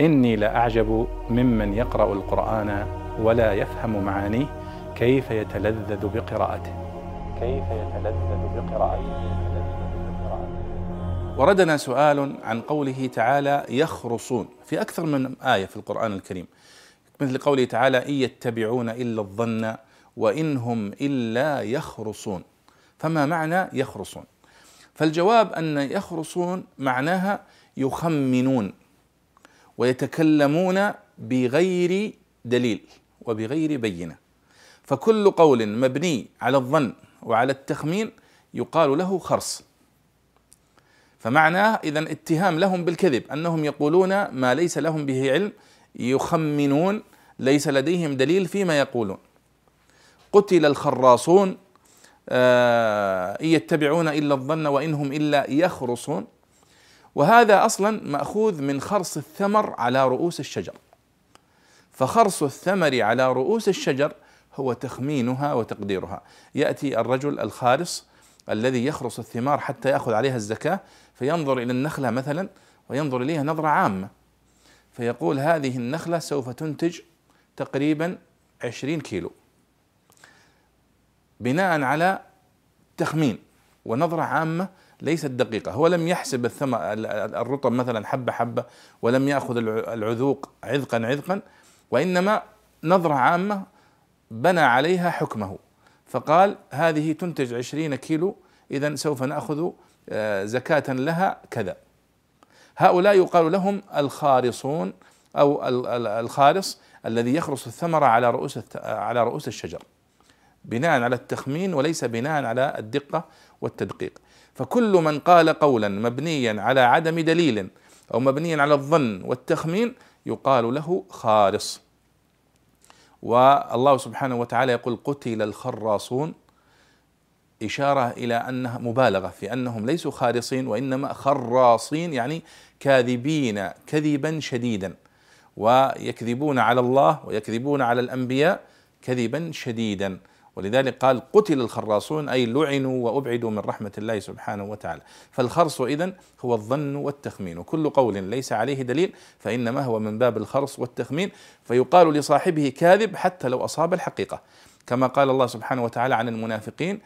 إني لأعجب ممن يقرأ القرآن ولا يفهم معانيه كيف يتلذذ بقراءته. كيف يتلذذ بقراءته. وردنا سؤال عن قوله تعالى يخرصون. في أكثر من آية في القرآن الكريم. مثل قوله تعالى إن يتبعون إلا الظن وإن هم إلا يخرصون. فما معنى يخرصون؟ فالجواب أن يخرصون معناها يخمنون. ويتكلمون بغير دليل وبغير بينة. فكل قول مبني على الظن وعلى التخمين يقال له خرص. فمعناه اذا اتهام لهم بالكذب أنهم يقولون ما ليس لهم به علم يخمنون ليس لديهم دليل فيما يقولون. قتل الخراصون آه، إن يتبعون إلا الظن وإن هم إلا يخرصون. وهذا أصلا مأخوذ من خرص الثمر على رؤوس الشجر. فخرص الثمر على رؤوس الشجر هو تخمينها وتقديرها. يأتي الرجل الخارص الذي يخرص الثمار حتى يأخذ عليها الزكاة فينظر إلى النخلة مثلا وينظر إليها نظرة عامة. فيقول هذه النخلة سوف تنتج تقريبا عشرين كيلو. بناء على تخمين ونظرة عامة ليست دقيقة. هو لم يحسب الثمر الرطب مثلا حبة حبة ولم يأخذ العذوق عذقا عذقا وإنما نظرة عامة بنى عليها حكمه. فقال هذه تنتج عشرين كيلو إذا سوف نأخذ آه، زكاة لها كذا. هؤلاء يقال لهم الخارصون أو الخارص الذي يخرص الثمرة على رؤوس على رؤوس الشجر. بناء على التخمين وليس بناء على الدقة والتدقيق. فكل من قال قولا مبنيا على عدم دليل أو مبنيا على الظن والتخمين يقال له خارص والله سبحانه وتعالى يقول قتل الخراصون إشارة إلى أنها مبالغة في أنهم ليسوا خارصين وإنما خراصين يعني كاذبين كذبا شديدا. ويكذبون على الله ويكذبون على الأنبياء كذبا شديدا. ولذلك قال قتل الخراصون أي لعنوا وأبعدوا من رحمة الله سبحانه وتعالى. فالخرص إذن هو الظن والتخمين. وكل قول ليس عليه دليل فإنما هو من باب الخرص والتخمين. فيقال لصاحبه كاذب حتى لو أصاب الحقيقة. كما قال الله سبحانه وتعالى عن المنافقين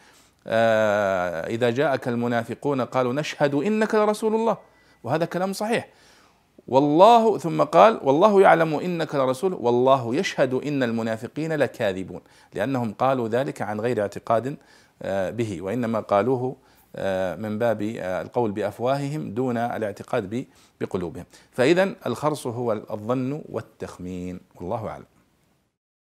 آه إذا جاءك المنافقون قالوا نشهد إنك لرسول الله. وهذا كلام صحيح. والله ثم قال والله يعلم إنك لرسول والله يشهد إن المنافقين لكاذبون لأنهم قالوا ذلك عن غير اعتقاد آه، به وإنما قالوه آه، من باب آه، القول بأفواههم دون الاعتقاد بقلوبهم. فاذا الخرص هو الظن والتخمين والله أعلم.